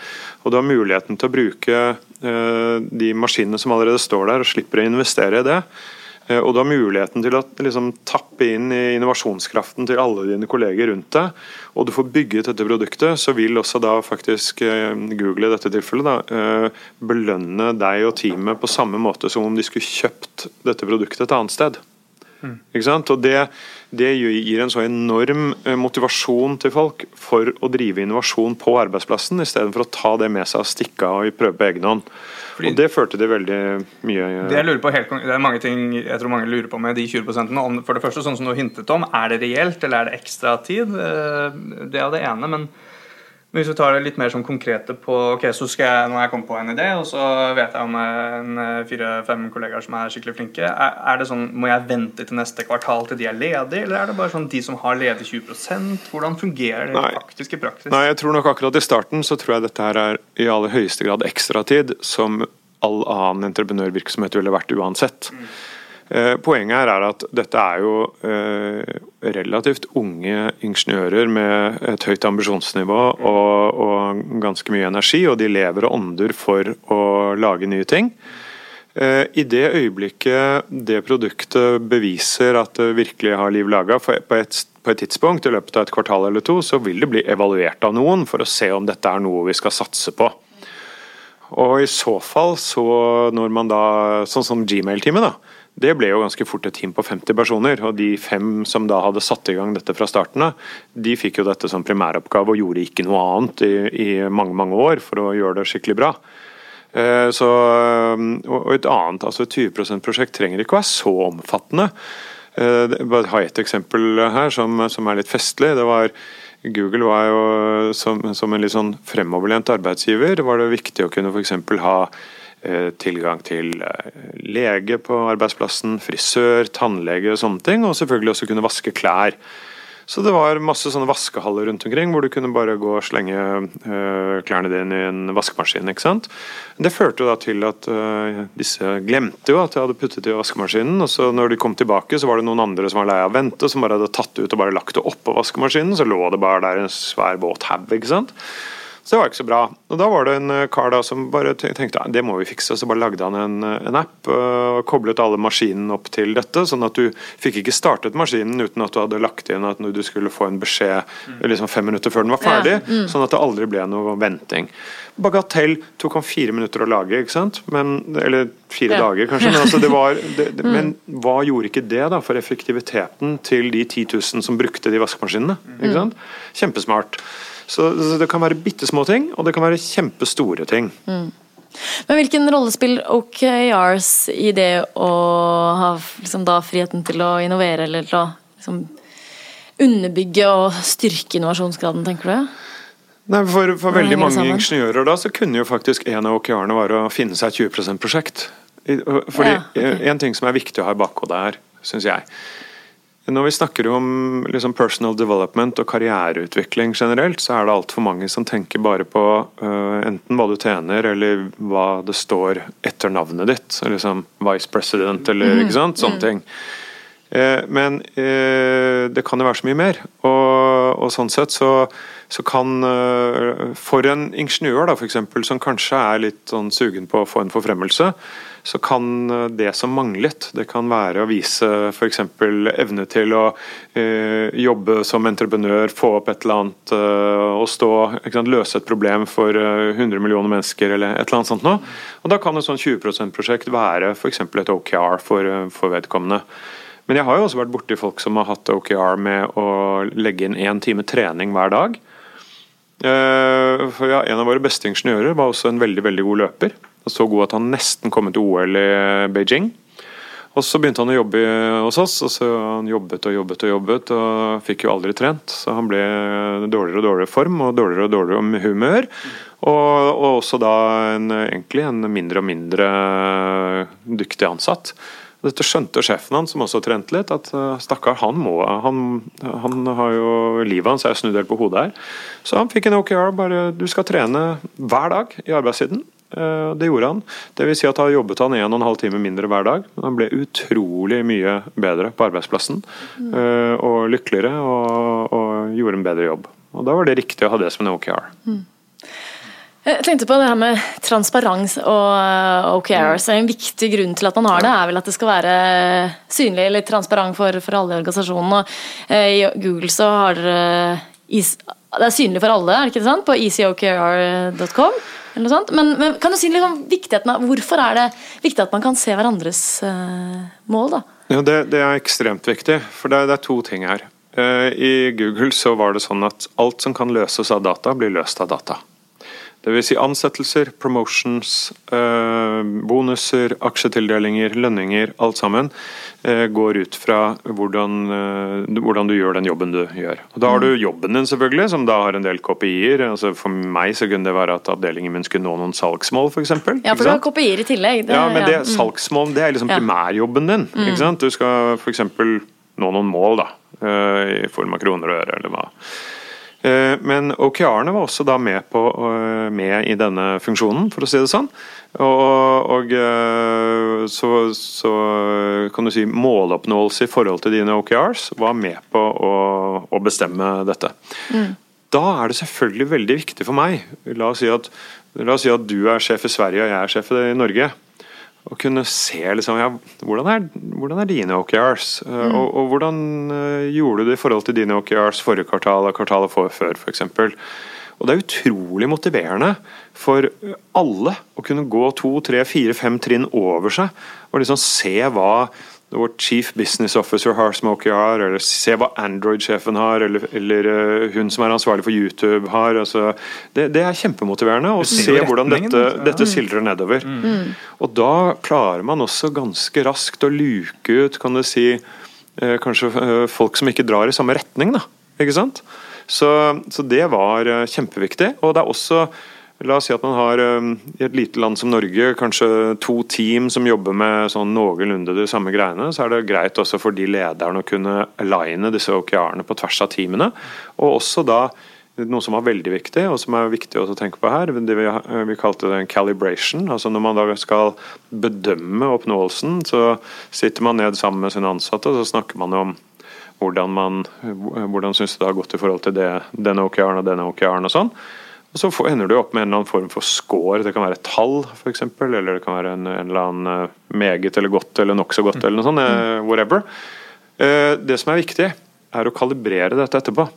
Og du har muligheten til å bruke eh, de maskinene som allerede står der, og slipper å investere i det. Eh, og du har muligheten til å liksom, tappe inn i innovasjonskraften til alle dine kolleger rundt deg, og du får bygget dette produktet, så vil også da faktisk eh, Google i dette tilfellet da, belønne deg og teamet på samme måte som om de skulle kjøpt dette produktet et annet sted. Ikke sant? Og det, det gir en så enorm eh, motivasjon til folk for å drive innovasjon på arbeidsplassen, istedenfor å ta det med seg og stikke av og prøve på egen hånd. Fordi- og Det førte til veldig mye Det jeg lurer på helt, det er mange ting jeg tror mange lurer på med de 20 om, For det første, sånn som du hintet om, er det reelt, eller er det ekstra tid? Det er det ene. Men men hvis vi tar det litt mer sånn konkrete på ok, så skal jeg, Nå har jeg kommet på en idé, og så vet jeg om en eh, fire-fem kollegaer som er skikkelig flinke. Er, er det sånn, Må jeg vente til neste kvartal til de er ledige, eller er det bare sånn de som har ledig 20 Hvordan fungerer det Nei. faktisk i praksis? Nei, jeg tror nok akkurat i starten så tror jeg dette her er i aller høyeste grad ekstratid, som all annen entreprenørvirksomhet ville vært uansett. Eh, Poenget her er at dette er jo eh, relativt unge ingeniører med et høyt ambisjonsnivå og, og ganske mye energi, og de lever og ånder for å lage nye ting. Eh, I det øyeblikket det produktet beviser at det virkelig har liv laga, på på et tidspunkt i løpet av et kvartal eller to, så vil det bli evaluert av noen for å se om dette er noe vi skal satse på. Og i så fall, så når man da Sånn som Gmail-teamet, da. Det ble jo ganske fort et team på 50 personer. Og de fem som da hadde satt i gang dette fra starten av, de fikk jo dette som primæroppgave og gjorde ikke noe annet i, i mange, mange år for å gjøre det skikkelig bra. Eh, Så, og et annet, altså et 20 %-prosjekt trenger ikke å være så omfattende. Jeg har Bare ha et eksempel her som, som er litt festlig. Det var Google var jo som, som en litt sånn fremoverlent arbeidsgiver. var det viktig å kunne f.eks. ha eh, tilgang til eh, lege på arbeidsplassen, frisør, tannlege og sånne ting. Og selvfølgelig også kunne vaske klær. Så det var masse sånne vaskehaller rundt omkring hvor du kunne bare gå og slenge øh, klærne dine i en vaskemaskin. ikke sant? Det førte jo da til at disse glemte jo at de hadde puttet det i vaskemaskinen. Og så når de kom tilbake, så var det noen andre som var lei av å vente, som bare hadde tatt det ut og bare lagt det oppå vaskemaskinen. Så lå det bare der en svær våt haug. ikke sant? Så det var ikke så bra. Og Da var det en eh, kar da som bare tenkte det må vi fikse. Så bare lagde han en, eh, en app og koblet alle maskinene opp til dette. Sånn at du fikk ikke startet maskinen uten at du hadde lagt inn at du skulle få en beskjed liksom fem minutter før den var ferdig. Ja, mm. Sånn at det aldri ble noe venting. Bagatell tok han fire minutter å lage, ikke sant? Men, eller fire Ja. dager kanskje. Men, altså det var, det, det, men hva gjorde ikke det da for effektiviteten til de 10 000 som brukte de vaskemaskinene? Ikke sant? Kjempesmart. Så, så det kan være bitte små ting, og det kan være kjempestore ting. Men hvilken rolle spiller OKRs i det å ha liksom da friheten til å innovere, eller til å liksom underbygge og styrke innovasjonsgraden, tenker du? Nei, for, for veldig mange ingeniører da, så kunne jo faktisk en av OKR-ene være å finne seg et 20 %-prosjekt. Fordi Ja, okay. En ting som er viktig å ha i bakhodet her, syns jeg Når vi snakker om liksom personal development og karriereutvikling generelt, så er det altfor mange som tenker bare på uh, enten hva du tjener, eller hva det står etter navnet ditt. Liksom vice president, eller ikke sant. Sånne ting. Eh, Men eh, det kan jo være så mye mer. Og, og sånn sett så, så kan For en ingeniør da, eksempel, som kanskje er litt sånn sugen på å få en forfremmelse, så kan eh, det som manglet, det kan være å vise f.eks. evne til å eh, jobbe som entreprenør, få opp et eller annet eh, og stå, sant, løse et problem for eh, 100 millioner mennesker eller et eller annet sånt noe. Og Da kan et sånn 20 %-prosjekt være f.eks. et OKR for, eh, for vedkommende. Men jeg har jo også vært borti folk som har hatt OKR med å legge inn én time trening hver dag. Eh, For ja, En av våre beste ingeniører var også en veldig veldig god løper. Så god at han nesten kom til OL i Beijing. Og Så begynte han å jobbe hos oss, og så han jobbet og jobbet og jobbet, og fikk jo aldri trent. Så han ble dårligere og dårligere form og dårligere og dårligere humør. Og, og også da en, egentlig en mindre og mindre dyktig ansatt. Dette skjønte sjefen hans, som også trente litt, at uh, stakkar, han må han, han har jo Livet hans er snudd helt på hodet her. Så han fikk en OKR. Bare du skal trene hver dag i arbeidstiden. Eh, Det gjorde han. Det vil si at da jobbet han en og en halv time mindre hver dag. Men han ble utrolig mye bedre på arbeidsplassen. Mm. Og lykkeligere og, og gjorde en bedre jobb. Og Da var det riktig å ha det som en OKR. Jeg tenkte på det her med transparens og OKR. Så En viktig grunn til at man har det, er vel at det skal være synlig eller transparent for, for alle i organisasjonen. Og, eh, I Google så har dere is, Det er synlig for alle, er det ikke sant? På sånt. Men, men kan du si litt om viktigheten av Hvorfor er det viktig at man kan se hverandres uh, mål, da? Jo, det, det er ekstremt viktig, for det, det er to ting her. Uh, I Google så var det sånn at alt som kan løses av data, blir løst av data. Vil si ansettelser, promotions, eh, bonuser, aksjetildelinger, lønninger, alt sammen eh, går ut fra hvordan, eh, hvordan du gjør den jobben du gjør. Og Da har du jobben din, selvfølgelig, som da har en del kopier. Altså for meg så kunne det være at avdelingen min skulle nå noen salgsmål, f.eks. Ja, for du har kopier i tillegg. Det- Ja, men det ja. Mm. salgsmål det er liksom primærjobben din. ikke sant? Du skal f.eks. nå noen mål da, i form av kroner og øre, eller hva. Eh, Men OKR-ene var også da med, på, eh, med i denne funksjonen, for å si det sånn. Og, og eh, så, så kan du si måloppnåelse i forhold til dine OKRs var med på å, å bestemme dette. Da er det selvfølgelig veldig viktig for meg. La oss si at, la oss si at du er sjef i Sverige og jeg er sjef i Norge. Å kunne se liksom, ja, hvordan, er, hvordan er dine OKRs, Mm. og, og hvordan eh, gjorde du det i forhold til dine OKRs forrige kvartal og kvartalet for, før f.eks. Og Det er utrolig motiverende for alle å kunne gå to, tre, fire, fem trinn over seg og liksom se hva vår chief business officer har Smokey har, eller se hva Android-sjefen har, eller, eller eh, hun som er ansvarlig for YouTube har. Altså, det, det er kjempemotiverende å se hvordan dette, altså. dette sildrer nedover. Og da klarer man også ganske raskt å luke ut, kan du si, eh, kanskje eh, folk som ikke drar i samme retning, da. Ikke sant? Så, så det var eh, kjempeviktig. Og det er også La oss si at man har i et lite land som Norge kanskje to team som jobber med sånn noenlunde de samme greiene. Så er det greit også for de lederne å kunne aligne disse OKR-ene på tvers av teamene. Og også da noe som var veldig viktig, og som er viktig å tenke på her, det vi, vi kalte det en calibration. altså Når man da skal bedømme oppnåelsen, så sitter man ned sammen med sine ansatte og så snakker man om hvordan man hvordan syns du det har gått i forhold til det, denne OKR-en og denne OKR-en og sånn. Og så får- ender du opp med en eller annen form for score. Det kan være et tall, f.eks. Eller det kan være en, en eller annen eh, meget eller godt eller nokså godt eller noe sånt. eh, Whatever. Eh, Det som er viktig, er å kalibrere dette etterpå.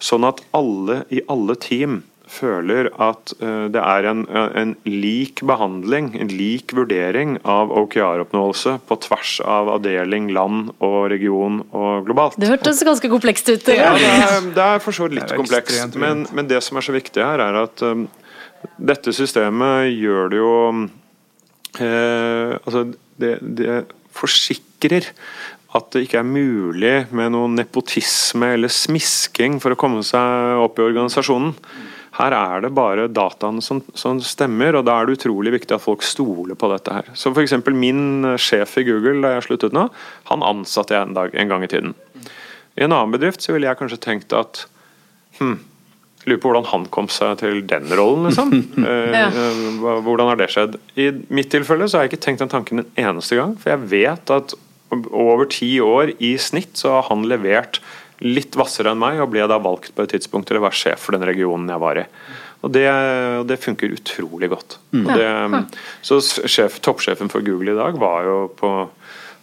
Sånn at alle i alle team føler at eh, det er en, en lik behandling, en lik vurdering av OKR-oppnåelse på tvers av avdeling, land og region og globalt. Det hørtes ganske komplekst ut. Ja, det er, det er for så vidt litt komplekst, men, men det som er så viktig her, er at um, dette systemet gjør det jo eh, Altså, det, det forsikrer at det ikke er mulig med noe nepotisme eller smisking for å komme seg opp i organisasjonen. Her er det bare dataene som, som stemmer, og da er det utrolig viktig at folk stoler på dette her. Så f.eks. min eh, sjef i Google da jeg sluttet nå, han ansatte jeg en, dag, en gang i tiden. I en annen bedrift så ville jeg kanskje tenkt at hm, Lurer på hvordan han kom seg til den rollen, liksom. Eh, Ja. eh, Hvordan har det skjedd? I mitt tilfelle så har jeg ikke tenkt den tanken en eneste gang, for jeg vet at over ti år i snitt så har han levert litt hvassere enn meg, og ble da valgt på et tidspunkt til å være sjef for den regionen jeg var i. Og det, det funker utrolig godt. Og det, så sjef, toppsjefen for Google i dag var jo på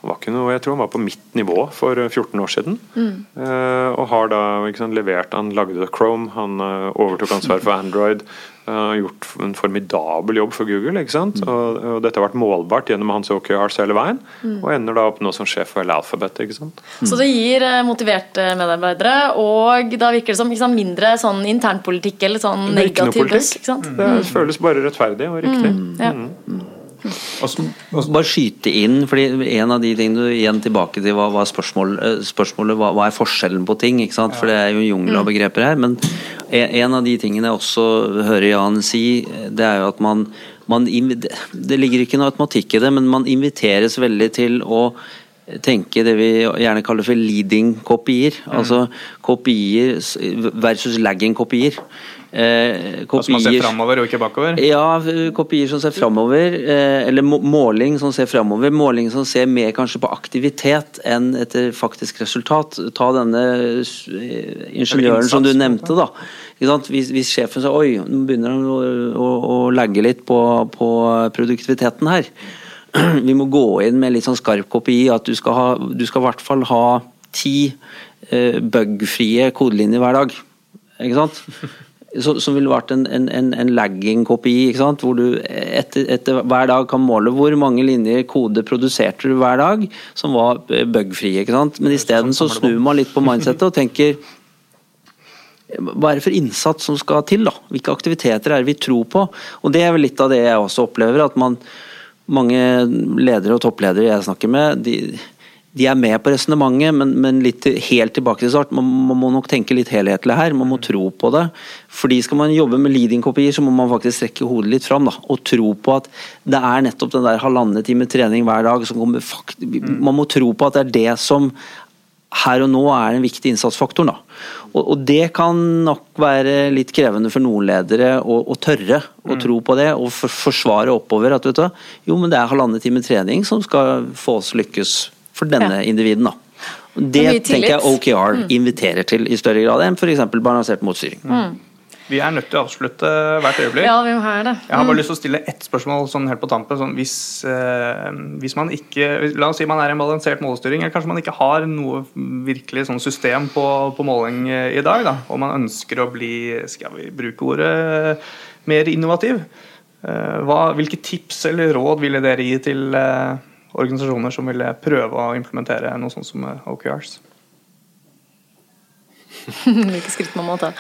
var ikke noe, jeg tror han var på mitt nivå for 14 år siden. Eh, og har da sant, levert Han lagde Chrome, han uh, overtok ansvaret for Android. Uh, gjort en formidabel jobb for Google. ikke sant? Og, og dette har vært målbart gjennom hans OKRs hele veien. Og ender da opp nå som sjef for hele alfabetet. ikke sant? Så det gir eh, motiverte medarbeidere, og da virker det som sant, mindre sånn internpolitikk eller sånn negativ politikk. Ikke sant? Det føles bare rettferdig og riktig. Ja. Bare skyte inn, fordi en av de tingene du igjen tilbake til var, var spørsmål, eh, spørsmålet hva, hva er forskjellen på ting? ikke sant? For det er jo en jungel av begreper her. Men en en av de tingene jeg også hører Jan si, det er jo at man, man Det ligger ikke noe automatikk i det, men man inviteres veldig til å tenke det vi gjerne kaller for leading kopier. Altså kopier versus lagging kopier. Eh, Altså man ser framover og ikke bakover. ja, kopier som ser framover, eh, eller måling som ser framover. Måling som ser mer kanskje på aktivitet enn etter faktisk resultat. Ta denne ingeniøren ingeniøren som du nevnte, da. Ikke sant? Hvis, hvis sjefen sier oi, nå begynner han å, å, å legge litt på, på produktiviteten her. Vi må gå inn med litt sånn skarp kopi, at du skal, ha, du skal i hvert fall ha ti eh, bug-frie kodelinjer hver dag. Ikke sant? Som ville vært en, en, en, lagging-kopi, hvor du etter, etter hver dag kan måle hvor mange linjer kode produserte du hver dag som var eh, bug-frie. Men isteden så snur man litt på mindsettet og tenker hva er det for innsats som skal til? da? Hvilke aktiviteter er det vi tror på? Og Det er vel litt av det jeg også opplever. at man, Mange ledere og toppledere jeg snakker med, de, de er med på resonnementet, men, men litt helt tilbake til start. Man, man må nok tenke litt helhetlig her. Man må tro på det. Fordi Skal man jobbe med leading-kopier, så må man faktisk strekke hodet litt fram da, og tro på at det er nettopp den der halvannen time trening hver dag som kommer Man må tro på at det er det som her og nå er den viktige innsatsfaktoren. Da. Og, og det kan nok være litt krevende for noen ledere å, å tørre å tro på det og for, forsvare oppover at vet du, jo, men det er halvannen time trening som skal få oss lykkes for denne individen. Da. Det tenker jeg OKR OKR inviterer til i større grad enn f.eks. balansert motstyring. Vi er nødt til å avslutte hvert øyeblikk. Ja, vi må det. Jeg har bare lyst til å stille ett spørsmål sånn helt på tampen. Sånn, hvis, eh, hvis man ikke La oss si man er i en balansert målestyring, eller kanskje man ikke har noe virkelig sånn system på, på måling eh, i dag, da, og man ønsker å bli skal vi bruke ordet mer innovativ. Eh, hva, hvilke tips eller råd ville dere gi til eh, organisasjoner som ville prøve å implementere noe sånt som eh, OKRs? Hvilke skritt man må ta.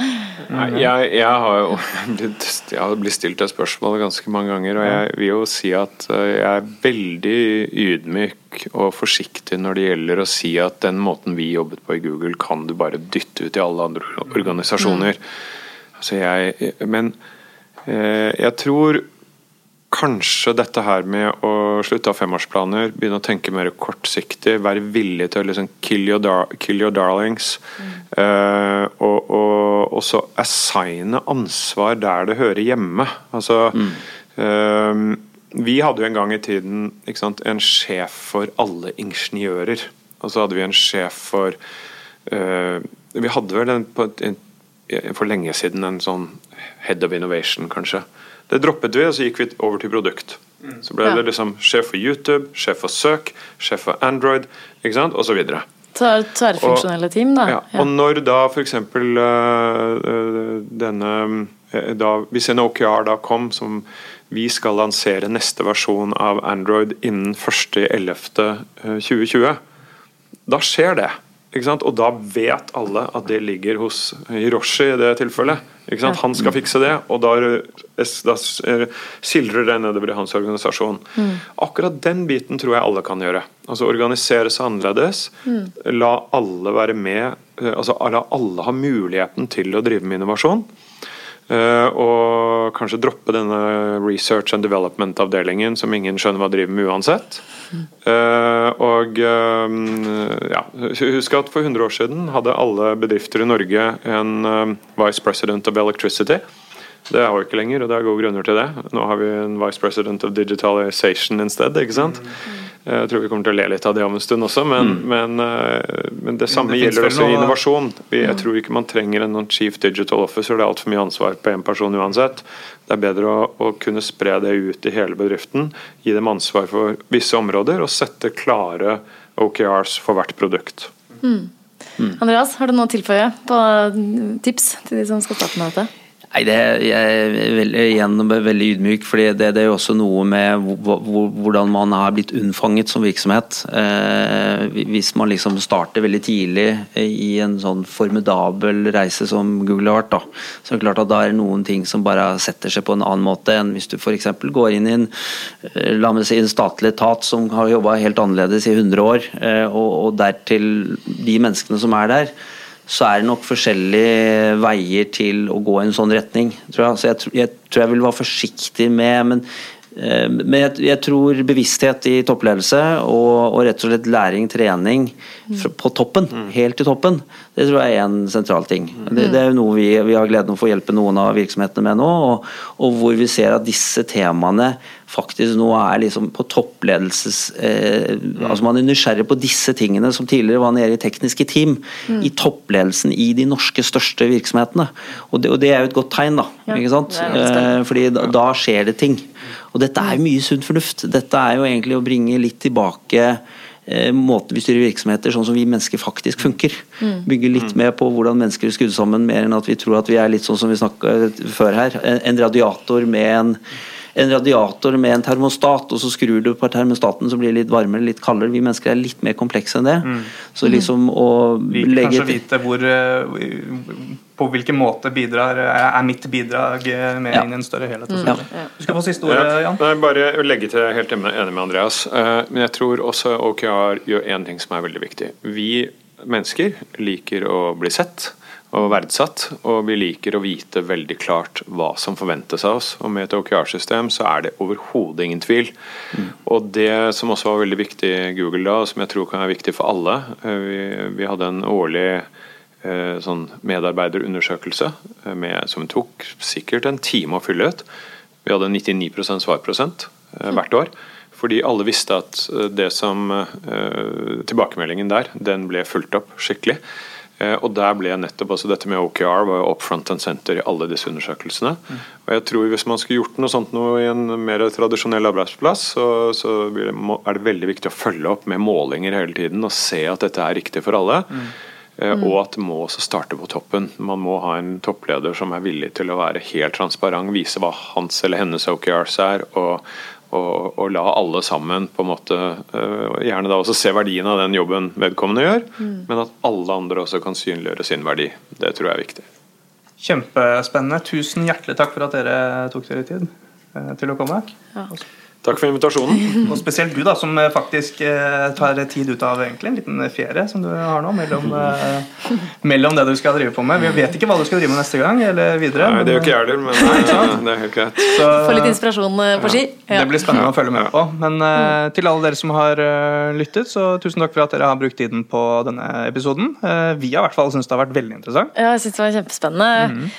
Nei, jeg, jeg har jo blitt, jeg har blitt stilt det spørsmålet ganske mange ganger, og jeg vil jo si at eh, jeg er veldig ydmyk og forsiktig når det gjelder å si at den måten vi jobbet på i Google, kan du bare dytte ut i alle andre organisasjoner. Så jeg, men eh, jeg tror kanskje dette her med å slutte å ha femårsplaner, begynne å tenke mer kortsiktig, være villig til å liksom kill your, dar kill your darlings, eh, og, og, og så assigne ansvar der det hører hjemme. Altså eh, Vi hadde jo en gang i tiden ikke sant, en sjef for alle ingeniører. Og så hadde vi en sjef for eh, Vi hadde vel en, på et, en for lenge siden en sånn head of innovation, kanskje. Det droppet vi, og så gikk vi over til produkt. Så ble det liksom sjef for YouTube, sjef for søk, sjef for Android, ikke sant, osv. Tverrfunksjonelle team, da. Ja, og når da f.eks. Uh, denne eh, da, Hvis en OKR da kom som vi skal lansere neste versjon av Android innen 1.11.2020, da skjer det. Og da vet alle at det ligger hos Hiroshi i det tilfellet. Han skal fikse det, og da, da sildrer det nedover i hans organisasjon. Akkurat den biten tror jeg alle kan gjøre. Altså Organisere seg annerledes. La alle være med. eh, altså La alle ha muligheten til å drive med innovasjon. Eh, og kanskje droppe denne research and development-avdelingen som ingen skjønner hva driver med uansett. Eh, og eh, ja, Husk at for 100 år siden hadde alle bedrifter i Norge en vice president of electricity. Det har vi ikke lenger, og det er gode grunner til det. Nå har vi en vice president of digitalization instead. ikke sant? Jeg tror vi kommer til å le litt av det om en stund også, men, men, eh, men det samme det gjelder også noe- innovasjon. Jeg jeg tror ikke man trenger en noen chief digital officer, det er altfor mye ansvar på én person uansett. Det er bedre å, å kunne spre det ut i hele bedriften, gi dem ansvar for visse områder og sette klare OKRs for hvert produkt. Andreas, har du noe å tilføye på tips til de som skal starte med dette? Nei, det jeg er veldig, igjen veldig ydmyk, fordi det, det er jo også noe med hvor- hvor- hvordan man har blitt unnfanget som virksomhet. Eh, hvis man liksom starter veldig tidlig i en sånn formidabel reise som Google har vært, så er det klart at da er det noen ting som bare setter seg på en annen måte enn hvis du f.eks. går inn i en, eh, la meg si, en statlig etat som har jobba helt annerledes i 100 år, eh, og, og dertil de menneskene som er der så er det nok forskjellige veier til å gå i en sånn retning. Tror jeg. Så jeg, jeg tror jeg vil være forsiktig med men, eh, men jeg, jeg tror bevissthet i toppledelse og, og rett og slett læring, trening på toppen, helt til toppen, det tror jeg er en sentral ting. Det, det er jo noe vi, vi har gleden av å få hjelpe noen av virksomhetene med nå, og, og hvor vi ser at disse temaene faktisk nå er liksom på toppledelses eh, altså Man er nysgjerrig på disse tingene som tidligere var nede i tekniske team. I toppledelsen i de norske største virksomhetene. Og det, og det er jo et godt tegn, da. Ja, ikke sant? Eh, fordi da, da skjer det ting. Og dette er jo mye sunn fornuft. Dette er jo egentlig å bringe litt tilbake eh, måten vi styrer virksomheter sånn som vi mennesker faktisk funker. Mm. Bygge litt mer på hvordan mennesker er skrudd sammen, mer enn at vi tror at vi er litt sånn som vi snakket før her. En, en radiator med en en radiator med en termostat, og så skrur du på termostaten så blir det litt varmere, litt kaldere. Vi mennesker er litt mer komplekse enn det. Så liksom å Vi legge kanskje vite hvor, eh, på hvilken måte bidrar, er mitt bidrag eh, med Ja. inn i en større helhet. Mm. Ja. Du skal få siste ordet, Ja, Jan. Nei, bare å legge til, jeg er helt enig enig med Andreas. Eh, Men jeg tror også OKR gjør én ting som er veldig viktig. Vi mennesker liker å bli sett og verdsatt, og vi liker å vite veldig klart hva som forventes av oss. Og med et OKR-system så er det overhodet ingen tvil. Og det som også var veldig viktig i Google da, og som jeg tror kan være viktig for alle eh, Vi, vi hadde en årlig eh, sånn medarbeiderundersøkelse eh, med, som tok sikkert en time å fylle ut. Vi hadde 99 svarprosent eh, hvert år. Fordi alle visste at eh, det som eh, Tilbakemeldingen der, den ble fulgt opp skikkelig. Eh, Og der ble nettopp altså dette med OKR var jo up front and center i alle disse undersøkelsene. Og jeg tror Hvis man skulle gjort noe sånt noe i en mer tradisjonell arbeidsplass, så, så er det veldig viktig å følge opp med målinger hele tiden og se at dette er riktig for alle. Eh, Og at det må også starte på toppen. Man må ha en toppleder som er villig til å være helt transparent, vise hva hans eller hennes OKRs er, og, og, og la alle sammen på en måte eh, Gjerne da også se verdien av den jobben vedkommende gjør, men at alle andre også kan synliggjøre sin verdi. Det tror jeg er viktig. Kjempespennende. Tusen hjertelig takk for at dere tok dere tid eh, til å komme. Takk for invitasjonen. Og spesielt du, da, som eh, faktisk eh, tar tid ut av egentlig en liten ferie som du har nå, mellom, eh, mellom det du skal drive på med. Vi vet ikke hva du skal drive med neste gang, eller videre. Nei, det gjør ikke jeg heller, men eh, det er helt greit. så- Få litt inspirasjon eh, på ski. Ja. Det blir spennende å følge med på. Men eh, til alle dere som har eh, lyttet, så tusen takk for at dere har brukt tiden på denne episoden. Eh, vi har i hvert fall syntes det har vært veldig interessant. Ja, jeg synes det var kjempespennende.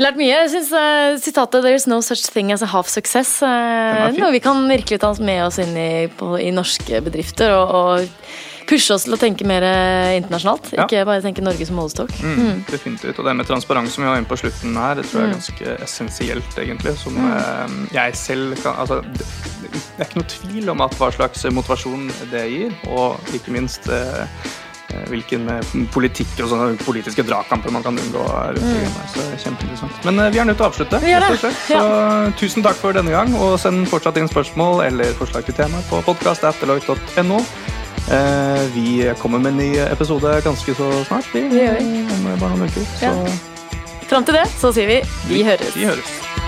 Lært mye. Jeg synes uh, Sitatet 'There's no such thing as a half success' eh, var noe vi kan virkelig ta med oss inn i, på, i norske bedrifter. Og, og pushe oss til å tenke mer eh, internasjonalt. Ja. Ikke bare tenke Norge som målestokk. Mm, definitivt. Og det med transparens som vi har inne på slutten her, det tror jeg er ganske essensielt, egentlig. Som eh, jeg selv kan Altså, det, er ikke noe tvil om at hva slags motivasjon det gir, og ikke minst eh, eh, hvilken eh, politikk og sånne politiske dragkamper man kan unngå rundt mm. Så kjempeinteressant. Men eh, vi er nødt til å avslutte. Så tusen takk for denne gang, og send fortsatt inn spørsmål eller forslag til tema på podkast.deloitte.no. Eh, vi kommer med en ny episode ganske så snart. Vi, Det gjør vi. Om bare noen uker. Så Ja. Fram til det så sier vi vi høres. vi høres.